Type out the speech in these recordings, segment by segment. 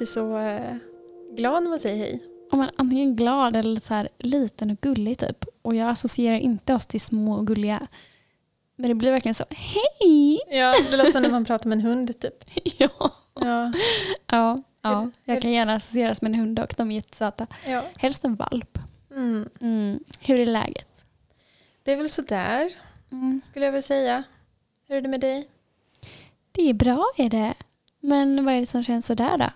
alltid så eh, glad när man säger hej. Om man är antingen glad eller så här liten och gullig typ. Och jag associerar inte oss till små och gulliga. Men det blir verkligen så, hej! Ja, det låter som när man pratar med en hund typ. Ja. Ja, Ja, ja. Jag kan gärna associeras med en hund och de är jättesöta. ja. Helst en valp. Mm. Mm. Hur är läget? Det är väl sådär Mm. skulle jag väl säga. Hur är det med dig? Det är bra är det. Men vad är det som känns sådär då?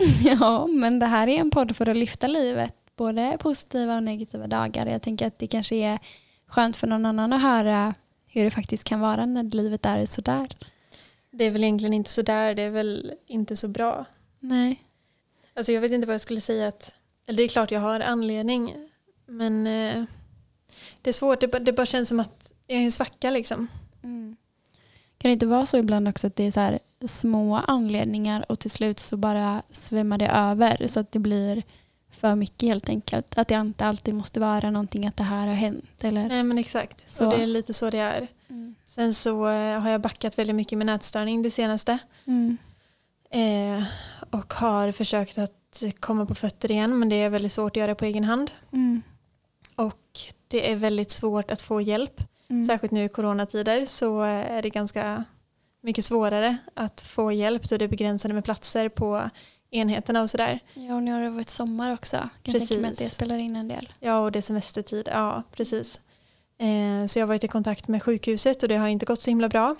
ja, men det här är en podd för att lyfta livet. Både positiva och negativa dagar. Jag tänker att det kanske är skönt för någon annan att höra hur det faktiskt kan vara när livet är sådär. Det är väl egentligen inte sådär, det är väl inte så bra. Nej. Alltså jag vet inte vad jag skulle säga att, eller det är klart jag har anledning, men eh, det är svårt, det, bara- det bara känns som att jag är en svacka liksom. Kan det inte vara så ibland också att det är så här små anledningar och till slut så bara svämmar det över så att det blir för mycket helt enkelt. Att det inte alltid måste vara någonting att det här har hänt. Eller? Nej men exakt, Så. och det är lite så det är. Mm. Sen så eh, har jag backat väldigt mycket med nätstörning det senaste. Mm. Eh, och har försökt att komma på fötter igen men det är väldigt svårt att göra på egen hand. Mm. Och det är väldigt svårt att få hjälp. Mm. Särskilt nu i coronatider så är det ganska mycket svårare att få hjälp då det är begränsade med platser på enheterna och sådär. Ja, och nu har det varit sommar också. Kan jag tänka mig att det Precis. spelar in en del. Ja och det är semestertid, ja precis. Eh, så jag har varit i kontakt med sjukhuset och det har inte gått så himla bra.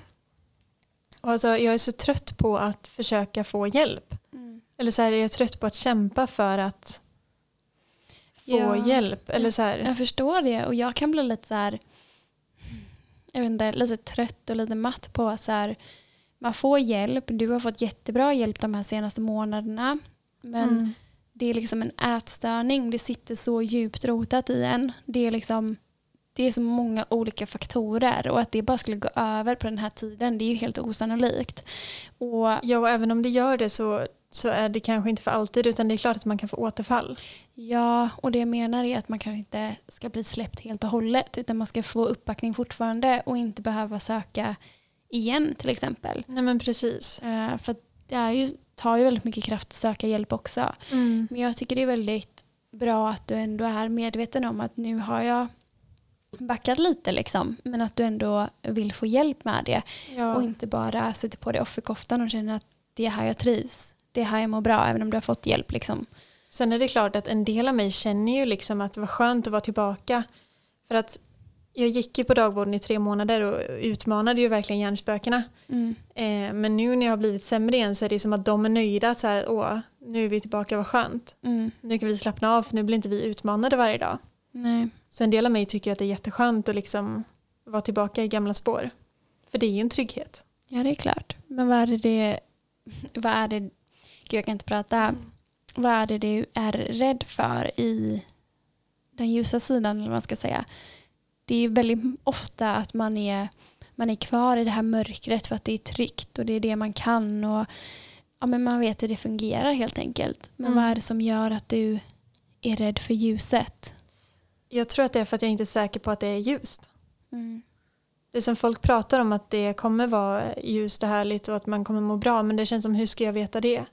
Och alltså, jag är så trött på att försöka få hjälp. Eller så här, jag är trött på att kämpa för att få Ja. hjälp. Eller så här, Jag förstår det och jag kan bli lite så här, jag vet inte, lite trött och lite matt på att så här, man får hjälp, du har fått jättebra hjälp de här senaste månaderna. Men mm, det är liksom en ätstörning, det sitter så djupt rotat i en. Det är liksom det är så många olika faktorer och att det bara skulle gå över på den här tiden det är ju helt osannolikt. Och ja och även om det gör det så, så är det kanske inte för alltid utan det är klart att man kan få återfall. Ja, och det jag menar är att man kanske inte ska bli släppt helt och hållet utan man ska få uppbackning fortfarande och inte behöva söka igen till exempel. Nej men precis. Eh, för det är ju, tar ju väldigt mycket kraft att söka hjälp också. Mm. Men jag tycker det är väldigt bra att du ändå är medveten om att nu har jag backat lite liksom men att du ändå vill få hjälp med det Ja. och inte bara sätter på dig offerkoftan och känner att det är här jag trivs. Det är här jag mår bra även om du har fått hjälp liksom. Sen är det klart att en del av mig känner ju liksom att det var skönt att vara tillbaka. För att jag gick ju på dagvården i tre månader och utmanade ju verkligen hjärnspökena. Mm. Eh, men nu när jag har blivit sämre igen så är det som att de är nöjda. Så här, Åh, nu är vi tillbaka, vad skönt. Mm. Nu kan vi slappna av för nu blir inte vi utmanade varje dag. Nej. Så en del av mig tycker att det är jätteskönt att liksom vara tillbaka i gamla spår. För det är ju en trygghet. Ja, det är klart. Men vad är det vad är det, gud jag kan inte prata, vad är det du är rädd för i den ljusa sidan eller vad man ska säga. Det är ju väldigt ofta att man är, man är kvar i det här mörkret för att det är tryggt och det är det man kan och ja, men man vet hur det fungerar helt enkelt. Men Mm. vad är det som gör att du är rädd för ljuset? Jag tror att det är för att jag inte är säker på att det är ljust. Mm. Det som folk pratar om att det kommer vara ljust och härligt och att man kommer må bra. Men det känns som hur ska jag veta det?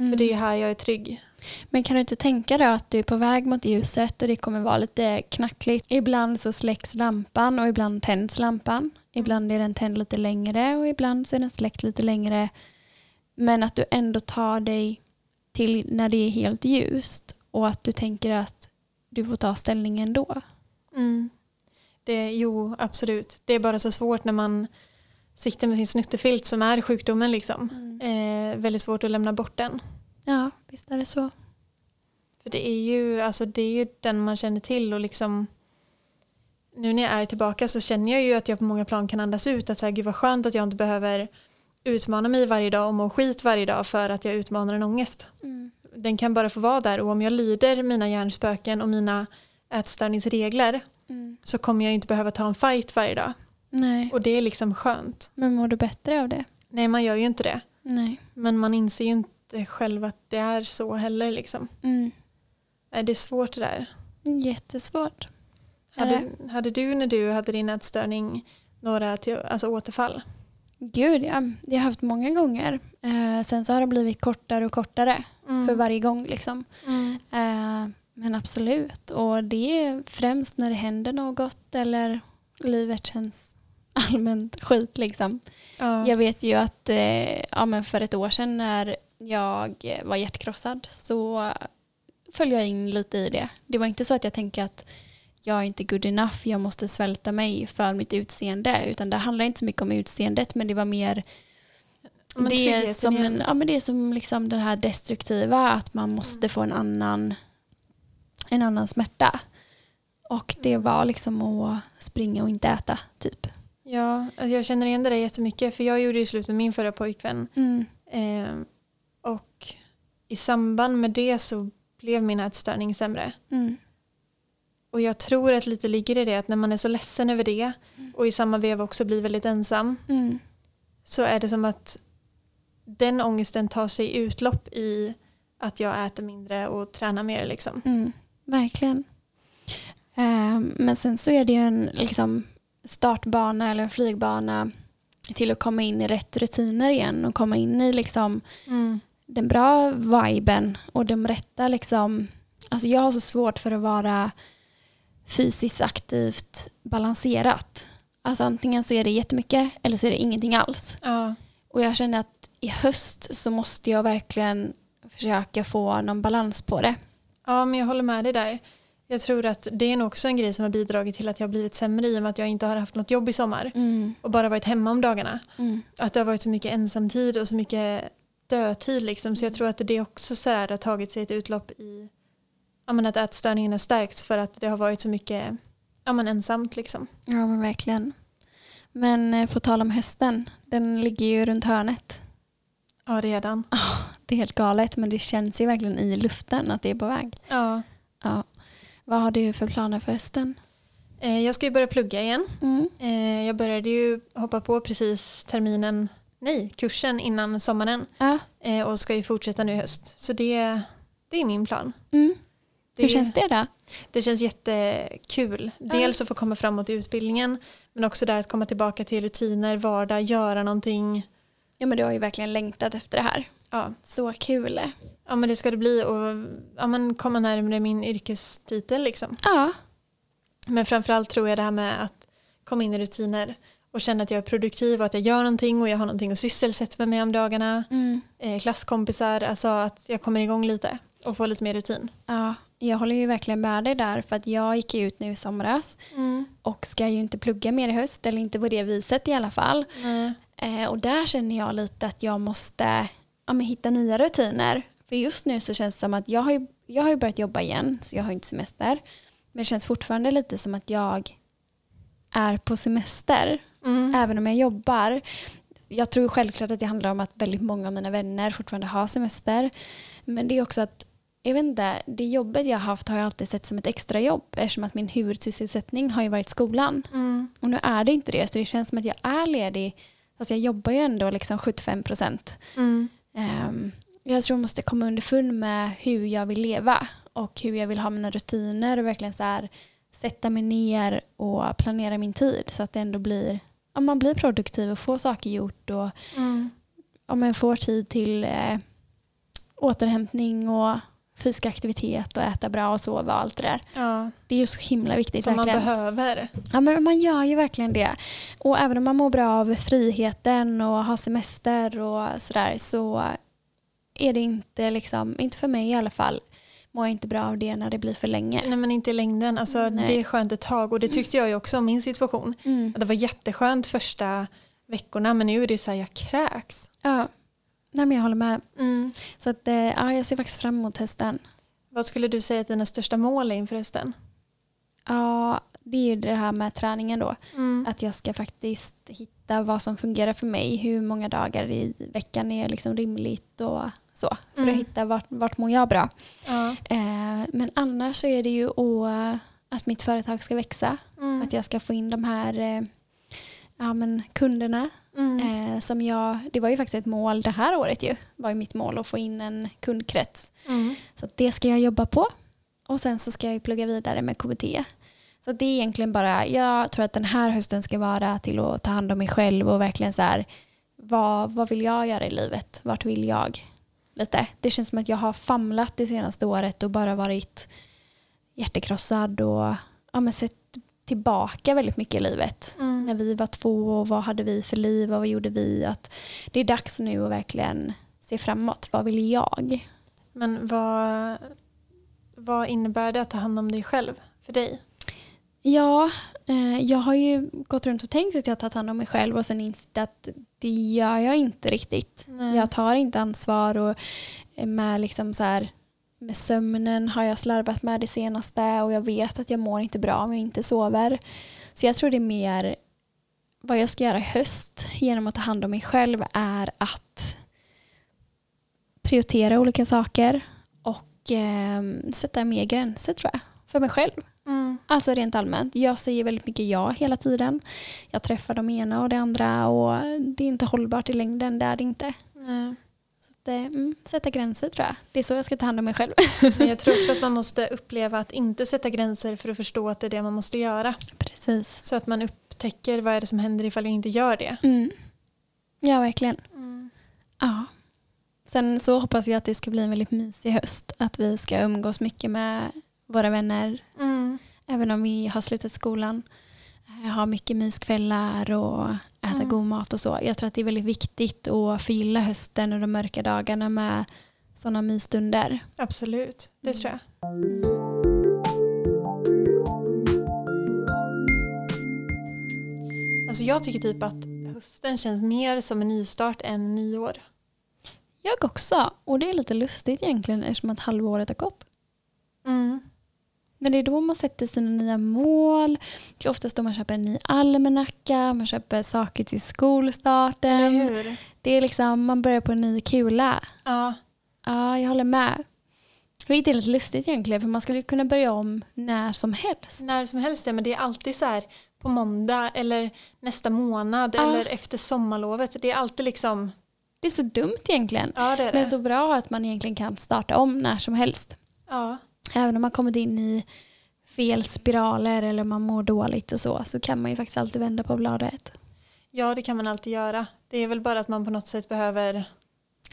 Mm. För det är här jag är trygg. Men kan du inte tänka dig att du är på väg mot ljuset och det kommer vara lite knackligt. Ibland så släcks lampan och ibland tänds lampan. Ibland är den tänd lite längre och ibland så är den släckt lite längre. Men att du ändå tar dig till när det är helt ljust och att du tänker att du får ta ställning ändå. Mm. Det, jo, absolut. Det är bara så svårt när man sitter med sin snuttefilt som är sjukdomen. Liksom. Eh, väldigt svårt att lämna bort den. Ja, visst är det så. För det är ju, alltså, det är ju den man känner till och liksom nu när jag är tillbaka så känner jag ju att jag på många plan kan andas ut att så här, gud vad skönt att jag inte behöver utmana mig varje dag och må skit varje dag för att jag utmanar en ångest. Den kan bara få vara där och om jag lyder mina hjärnspöken och mina ätstörningsregler så kommer jag inte behöva ta en fight varje dag. Nej, Och det är liksom skönt. men mår du bättre av det? Nej, man gör ju inte det. Nej. Men man inser ju inte själv att det är så heller. Liksom. Mm. Det är svårt det där. Jättesvårt. Hade, hade du när du hade din ätstörning några till, alltså återfall? Gud ja, det har jag haft många gånger. Eh, sen så har det blivit kortare och kortare Mm. för varje gång. Liksom. Mm. Eh, men absolut, och det är främst när det händer något eller livet känns allmänt skit. Liksom. Ja. Jag vet ju att eh, ja, men för ett år sedan när jag var hjärtkrossad så föll jag in lite i det. Det var inte så att jag tänkte att jag är inte good enough, jag måste svälta mig för mitt utseende. Utan det handlar inte så mycket om utseendet men det var mer Men det, är som en, ja, men det är som liksom det här destruktiva, att man måste få en annan, en annan smärta. Och det var liksom att springa och inte äta, typ. Ja, alltså jag känner igen det där jättemycket för jag gjorde ju slut med min förra pojkvän Mm. eh, och i samband med det så blev min ätstörning sämre. Mm. Och jag tror att lite ligger i det att när man är så ledsen över det och i samma veva också blir väldigt ensam Mm. så är det som att den ångesten tar sig utlopp i att jag äter mindre och tränar mer. Liksom. Mm. Verkligen. Ehm, men sen så är det ju en liksom, startbana eller en flygbana till att komma in i rätt rutiner igen och komma in i liksom, den bra viben och de rätta liksom, alltså jag har så svårt för att vara fysiskt aktivt balanserat. Alltså antingen så är det jättemycket eller så är det ingenting alls. Ja. Och jag känner att i höst så måste jag verkligen försöka få någon balans på det. ja, men jag håller med dig där. Jag tror att det är nog också en grej som har bidragit till att jag har blivit sämre i och med att jag inte har haft något jobb i sommar och bara varit hemma om dagarna. Mm. Att det har varit så mycket ensamtid och så mycket dödtid liksom. Så jag tror att det också så här har tagit sig ett utlopp i ja, men att ätstörningen har stärkts för att det har varit så mycket ja, men ensamt liksom. Ja men verkligen. Men eh, på tal om hösten, den ligger ju runt hörnet. Ja, redan. Det är helt galet men det känns ju verkligen i luften att det är på väg. Ja. Ja. Vad har du för planer för hösten? Eh, Jag ska ju börja plugga igen. Mm. Eh, Jag började ju hoppa på precis terminen, nej, kursen innan sommaren eh, och ska ju fortsätta nu i höst. Så det, det är min plan. Mm. Det, Hur känns det då? Det känns jättekul. Dels att få komma framåt i utbildningen men också där att komma tillbaka till rutiner, vardag, göra någonting. Ja men du har ju verkligen längtat efter det här. Ja, Så kul. ja men det ska det bli och ja, men komma närmare min yrkestitel liksom. Ja. Men framförallt tror jag det här med att komma in i rutiner och känna att jag är produktiv och att jag gör någonting och jag har någonting att sysselsätta mig med om dagarna. Mm. Eh, klasskompisar, alltså att jag kommer igång lite och får lite mer rutin. Ja, jag håller ju verkligen med dig där för att jag gick ut nu i somras och ska ju inte plugga mer i höst eller inte på det viset i alla fall. Nej. Eh, och där känner jag lite att jag måste ja, men hitta nya rutiner. För just nu så känns det som att jag har ju, jag har ju börjat jobba igen så jag har inte semester. Men det känns fortfarande lite som att jag är på semester Mm. även om jag jobbar. Jag tror självklart att det handlar om att väldigt många av mina vänner fortfarande har semester. Men det är också att jag vet inte, det jobbet jag har haft har jag alltid sett som ett extrajobb eftersom att min huvudsysselsättning har ju varit skolan. Mm. Och nu är det inte det, så det känns som att jag är ledig. Fast jag jobbar ju ändå liksom 75 procent. Mm. Ehm, jag tror jag måste komma underfund med hur jag vill leva och hur jag vill ha mina rutiner och verkligen så här, sätta mig ner och planera min tid så att det ändå blir, ja, man blir produktiv och får saker gjort och Mm. ja, man får tid till eh, återhämtning och fysisk aktivitet och äta bra och sova och allt det där. Ja, Det är ju så himla viktigt. som man verkligen. behöver. Ja, men man gör ju verkligen det. Och även om man mår bra av friheten och har semester och sådär så är det inte, liksom, inte för mig i alla fall, mår jag inte bra av det när det blir för länge. Nej men inte i längden. Alltså, Nej. det är skönt ett tag och det tyckte jag ju också om min situation. Mm. Det var jätteskönt första veckorna men nu är det så här jag kräks. Ja, Nej, men jag håller med. Mm. Så att, eh, ja, jag ser faktiskt fram emot hösten. Vad skulle du säga att dina största mål är inför hösten? Ja, det är ju det här med träningen då. Mm. Att jag ska faktiskt hitta vad som fungerar för mig. Hur många dagar i veckan är liksom rimligt och så. För Mm. att hitta vart, vart mår jag bra. Ja. Eh, men annars så är det ju att, att mitt företag ska växa. Mm. Att jag ska få in de här eh, ja, men kunderna. Mm. Eh, som jag, det var ju faktiskt ett mål det här året ju. var ju mitt mål att få in en kundkrets. Mm. Så det ska jag jobba på. Och sen så ska jag plugga vidare med KBT. Så det är egentligen bara, jag tror att den här hösten ska vara till att ta hand om mig själv och verkligen så här vad, vad vill jag göra i livet? Vart vill jag? Lite. Det känns som att jag har famlat det senaste året och bara varit hjärtekrossad och ja, men sett tillbaka väldigt mycket i livet. Mm. När vi var två och vad hade vi för liv och vad gjorde vi? Att det är dags nu att verkligen se framåt. Vad vill jag? Men vad, vad innebär det att ta hand om dig själv för dig? Ja, eh, jag har ju gått runt och tänkt att jag har tagit hand om mig själv och sen insett att det gör jag inte riktigt. Nej. Jag tar inte ansvar och med, liksom så här, med sömnen har jag slarvat med det senaste och jag vet att jag mår inte bra om jag inte sover. Så jag tror det är mer vad jag ska göra i höst genom att ta hand om mig själv är att prioritera olika saker och eh, sätta mer gränser tror jag, för mig själv. Mm. Alltså rent allmänt. Jag säger väldigt mycket ja hela tiden. Jag träffar de ena och det andra och det är inte hållbart i längden. Det är det inte. Nej. Så att, eh, mm, sätta gränser tror jag. Det är så jag ska ta hand om mig själv. Men jag tror också att man måste uppleva att inte sätta gränser för att förstå att det är det man måste göra. Precis. Så att man upptäcker vad är det som händer ifall jag inte gör det. Mm. Ja, verkligen. Ja. Sen så hoppas jag att det ska bli en väldigt mysig höst. Att vi ska umgås mycket med våra vänner. Mm. Även om vi har slutat skolan. Eh, Ha mycket myskvällar och äta Mm. god mat och så. Jag tror att det är väldigt viktigt att förgylla hösten och de mörka dagarna med sådana mysstunder. Absolut, det tror jag. Alltså jag tycker typ att hösten känns mer som en nystart än nyår. Jag också. Och det är lite lustigt egentligen eftersom att halvåret har gått. Mm. Men det är då man sätter sina nya mål. Det är oftast då man köper en ny almanacka, man köper saker till skolstarten. Det är liksom, man börjar på en ny kula. Ja, Ja, jag håller med. Vilket är lite lustigt egentligen för man skulle kunna börja om när som helst. när som helst ja, men det är alltid så här på måndag eller nästa månad Ja. eller efter sommarlovet. Det är alltid liksom, Det är så dumt egentligen. ja det är Men det. så bra att man egentligen kan starta om när som helst. Ja, Även om man kommit in i fel spiraler eller man mår dåligt och så, så kan man ju faktiskt alltid vända på bladet. ja, det kan man alltid göra. Det är väl bara att man på något sätt behöver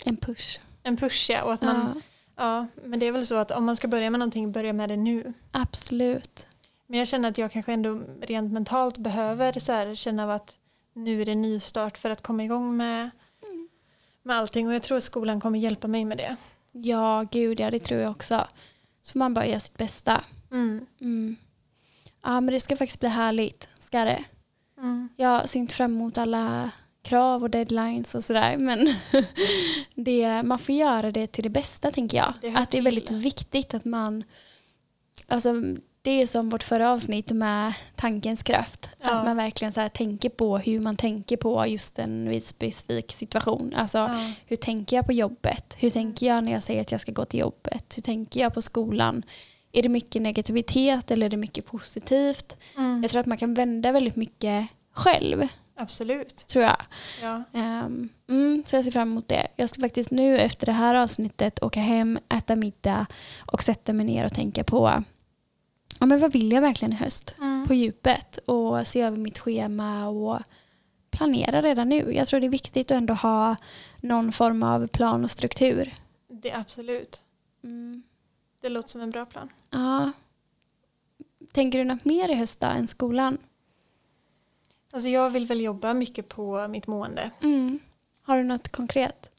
En push. en push ja, och att man, Ja, ja, men det är väl så att om man ska börja med någonting, börja med det nu. absolut. Men jag känner att jag kanske ändå rent mentalt behöver så här, känna av att nu är det nystart för att komma igång med, med allting och jag tror att skolan kommer hjälpa mig med det. Ja, gud ja, det tror jag också. Så man bara gör sitt bästa. Mm. Mm. Ja, men det ska faktiskt bli härligt. Ska det. Mm. Jag ser inte fram emot alla krav och deadlines och sådär. Men det, man får göra det till det bästa tänker jag. Det att det är väldigt viktigt att man... Alltså, det är som vårt förra avsnitt med tankens kraft. Ja. Att man verkligen så tänker på hur man tänker på just en specifik situation. Alltså, Ja. hur tänker jag på jobbet? Hur tänker jag när jag säger att jag ska gå till jobbet? Hur tänker jag på skolan? Är det mycket negativitet eller är det mycket positivt? Mm. Jag tror att man kan vända väldigt mycket själv, Absolut. tror jag. Ja. Ehm, mm, så jag ser fram emot det. Jag ska faktiskt nu efter det här avsnittet åka hem, äta middag och sätta mig ner och tänka på ja, men vad vill jag verkligen i höst? Mm. På djupet och se över mitt schema och planera redan nu. Jag tror det är viktigt att ändå ha någon form av plan och struktur. Det absolut. Mm. Det låter som en bra plan. Ja. Tänker du något mer i höst då än skolan? Alltså jag vill väl jobba mycket på mitt mående. Mm. Har du något konkret?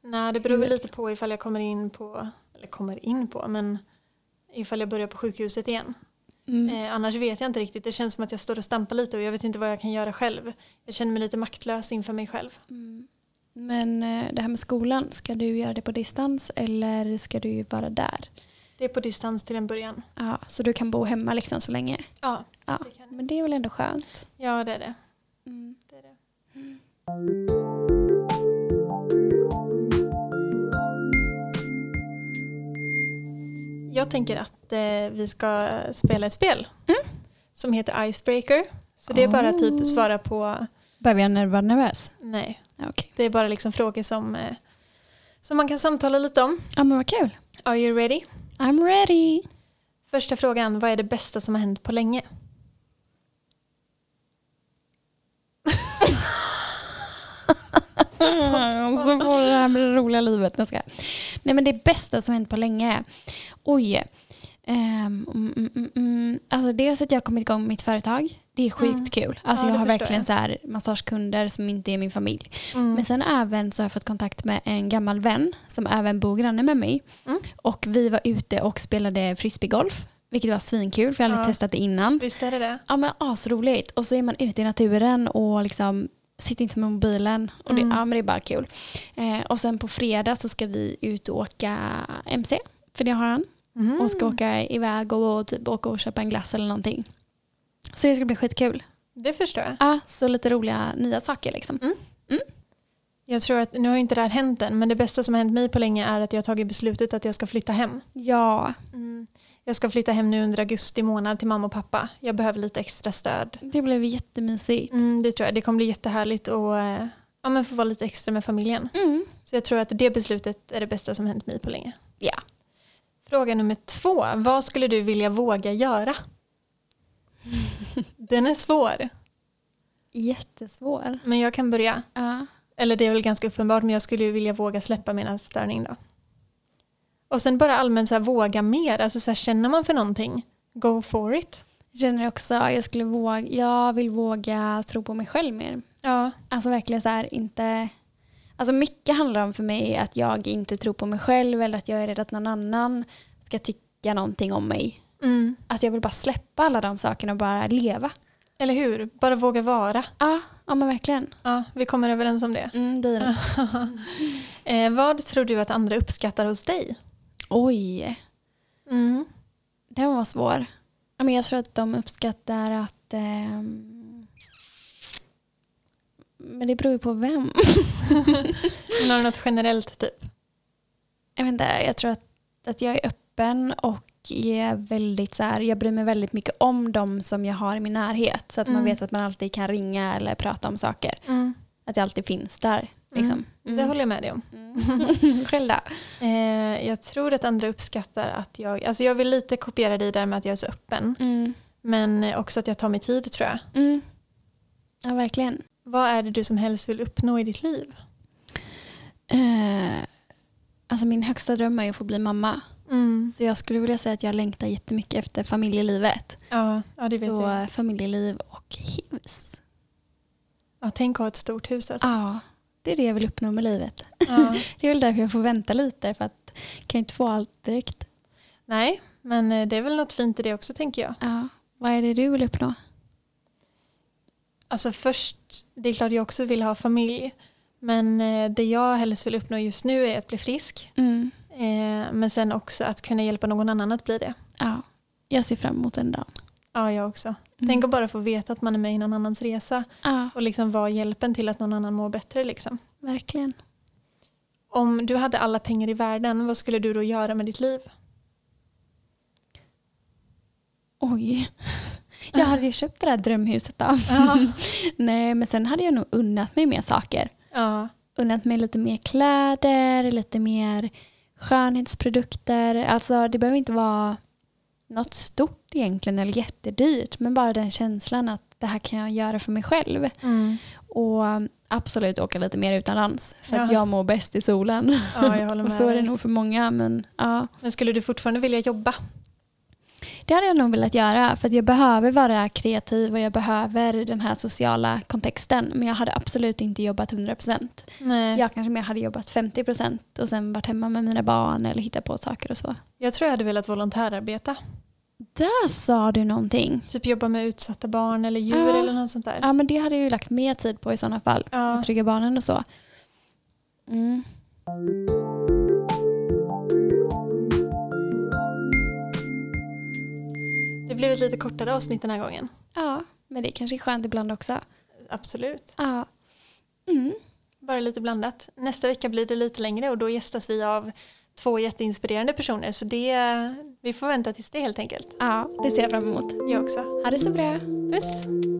Nej, det beror väl lite på ifall jag kommer in på, eller kommer in på, men ifall jag börjar på sjukhuset igen. Mm. Eh, annars vet jag inte riktigt. Det känns som att jag står och stampar lite och jag vet inte vad jag kan göra själv. Jag känner mig lite maktlös inför mig själv. Mm. Men eh, det här med skolan, ska du göra det på distans eller ska du vara där? Det är på distans till en början. Ja, så du kan bo hemma liksom så länge? Ja, Ja, det men det är väl ändå skönt? ja det är det. Mm. det, är det. Jag tänker att eh, vi ska spela ett spel som heter Icebreaker. Så det är bara Oh. typ svara på, Behöver jag vara nervös? nej, Okej. det är bara liksom frågor som, eh, som man kan samtala lite om. Ja men vad kul. Are you ready? I'm ready. Första frågan, vad är det bästa som har hänt på länge? Och så får det här med det roliga livet. Jag ska. Nej men det bästa som hänt på länge. Oj. Um, mm, mm. Alltså dels att jag har kommit igång med mitt företag. Det är sjukt Mm. kul. Alltså Ja, jag har verkligen jag. så här massagekunder som inte är min familj. Men sen även så har jag fått kontakt med en gammal vän som även bor granne med mig. Och vi var ute och spelade frisbeegolf. Vilket var svinkul för jag aldrig Ja. testat det innan. Visst är det det? Ja men asroligt. Och så är man ute i naturen och liksom sitter inte med mobilen. Och det, Mm. ja, men det är bara kul. Eh, och sen på fredag så ska vi ut och åka MC. För det har han. Mm. Och ska åka iväg och, och typ åka och köpa en glass eller någonting. Så det ska bli skitkul. Det förstår jag. Ja, så lite roliga nya saker liksom. Jag tror att, nu har inte det här hänt än, men det bästa som har hänt mig på länge är att jag har tagit beslutet att jag ska flytta hem. Ja, Jag ska flytta hem nu under augusti månad till mamma och pappa. Jag behöver lite extra stöd. det blev jättemysigt. Mm, det tror jag. Det kommer bli jättehärligt att eh, ja, men få vara lite extra med familjen. Mm. Så jag tror att det beslutet är det bästa som hänt mig på länge. Ja. Fråga nummer två. Vad skulle du vilja våga göra? Den är svår, Jättesvår. men jag kan börja. Ja. Eller det är väl ganska uppenbart, men jag skulle vilja våga släppa mina störning då. Och sen bara allmänt så här, våga mer. Alltså så här, känner man för någonting, go for it. Jag känner också jag skulle våga, jag vill våga tro på mig själv mer. Ja, Alltså verkligen så här inte, alltså mycket handlar om för mig att jag inte tror på mig själv eller att jag är rädd att någon annan ska tycka någonting om mig. mm. Att jag vill bara släppa alla de sakerna och bara leva. eller hur? Bara våga vara. Ja, ja men verkligen. Ja, vi kommer överens om det. Mm, det det. eh, vad tror du att andra uppskattar hos dig? Oj, Mm. den var svår. Men jag tror att de uppskattar att ehm, men det beror ju på vem. Men Har du något generellt typ? jag vet inte, jag tror att, att jag är öppen och är väldigt så här, jag bryr mig väldigt mycket om dem som jag har i min närhet. Så att man Mm. vet att man alltid kan ringa eller prata om saker. Mm. Att jag alltid finns där. Liksom. Det håller jag med dig om. Mm. Själv då? Eh, jag tror att andra uppskattar att jag, alltså jag vill lite kopiera dig där med att jag är så öppen. Mm. Men också att jag tar mig tid tror jag. Mm. Ja, verkligen. Vad är det du som helst vill uppnå i ditt liv? Eh, alltså min högsta dröm är att få bli mamma. Mm. Så jag skulle vilja säga att jag längtar jättemycket efter familjelivet. Ja, ja, det vet Så jag. familjeliv och hus. Ja, tänk att ha ett stort hus alltså. Ja, det är det jag vill uppnå med livet. Ja. Det är väl därför jag får vänta lite för att jag kan inte få allt direkt. Nej, men eh, det är väl något fint i det också tänker jag. Ja. Vad är det du vill uppnå? Alltså först, det är klart jag också vill ha familj. Men eh, det jag helst vill uppnå just nu är att bli frisk. Mm. Eh, men sen också att kunna hjälpa någon annan att bli det. Ja, jag ser fram emot den dagen. Ja, jag också. Mm. Tänk att bara få veta att man är med i någon annans resa Ja, och liksom vara hjälpen till att någon annan mår bättre. Liksom. verkligen. Om du hade alla pengar i världen, vad skulle du då göra med ditt liv? Oj. Jag hade ju köpt det där drömhuset då. Ja. Nej, men sen hade jag nog unnat mig mer saker. Ja, Unnat mig lite mer kläder, lite mer skönhetsprodukter. Alltså det behöver inte vara något stort egentligen eller jättedyrt. Men bara den känslan att det här kan jag göra för mig själv. mm. Och absolut åka lite mer utomlands. För att Ja. jag mår bäst i solen. ja Och så är det nog för många. Men ja, Men skulle du fortfarande vilja jobba? det hade jag nog velat göra. För att jag behöver vara kreativ och jag behöver den här sociala kontexten. Men jag hade absolut inte jobbat 100%. Nej. Jag kanske mer hade jobbat 50% och sen varit hemma med mina barn eller hittat på saker och så. Jag tror jag hade velat volontärarbeta. Där sa du någonting. Typ jobba med utsatta barn eller djur Ja. eller något sånt där. Ja men det hade jag ju lagt mer tid på i sådana fall. Ja. Att trygga barnen och så. Mm. Det blev ett lite kortare avsnitt den här gången. Ja, men det kanske är skönt ibland också. Absolut. Ja. Mm. Bara lite blandat. Nästa vecka blir det lite längre och då gästas vi av två jätteinspirerande personer. Så det, vi får vänta tills det helt enkelt. ja, det ser jag fram emot. Jag också. Ha det så bra. Puss!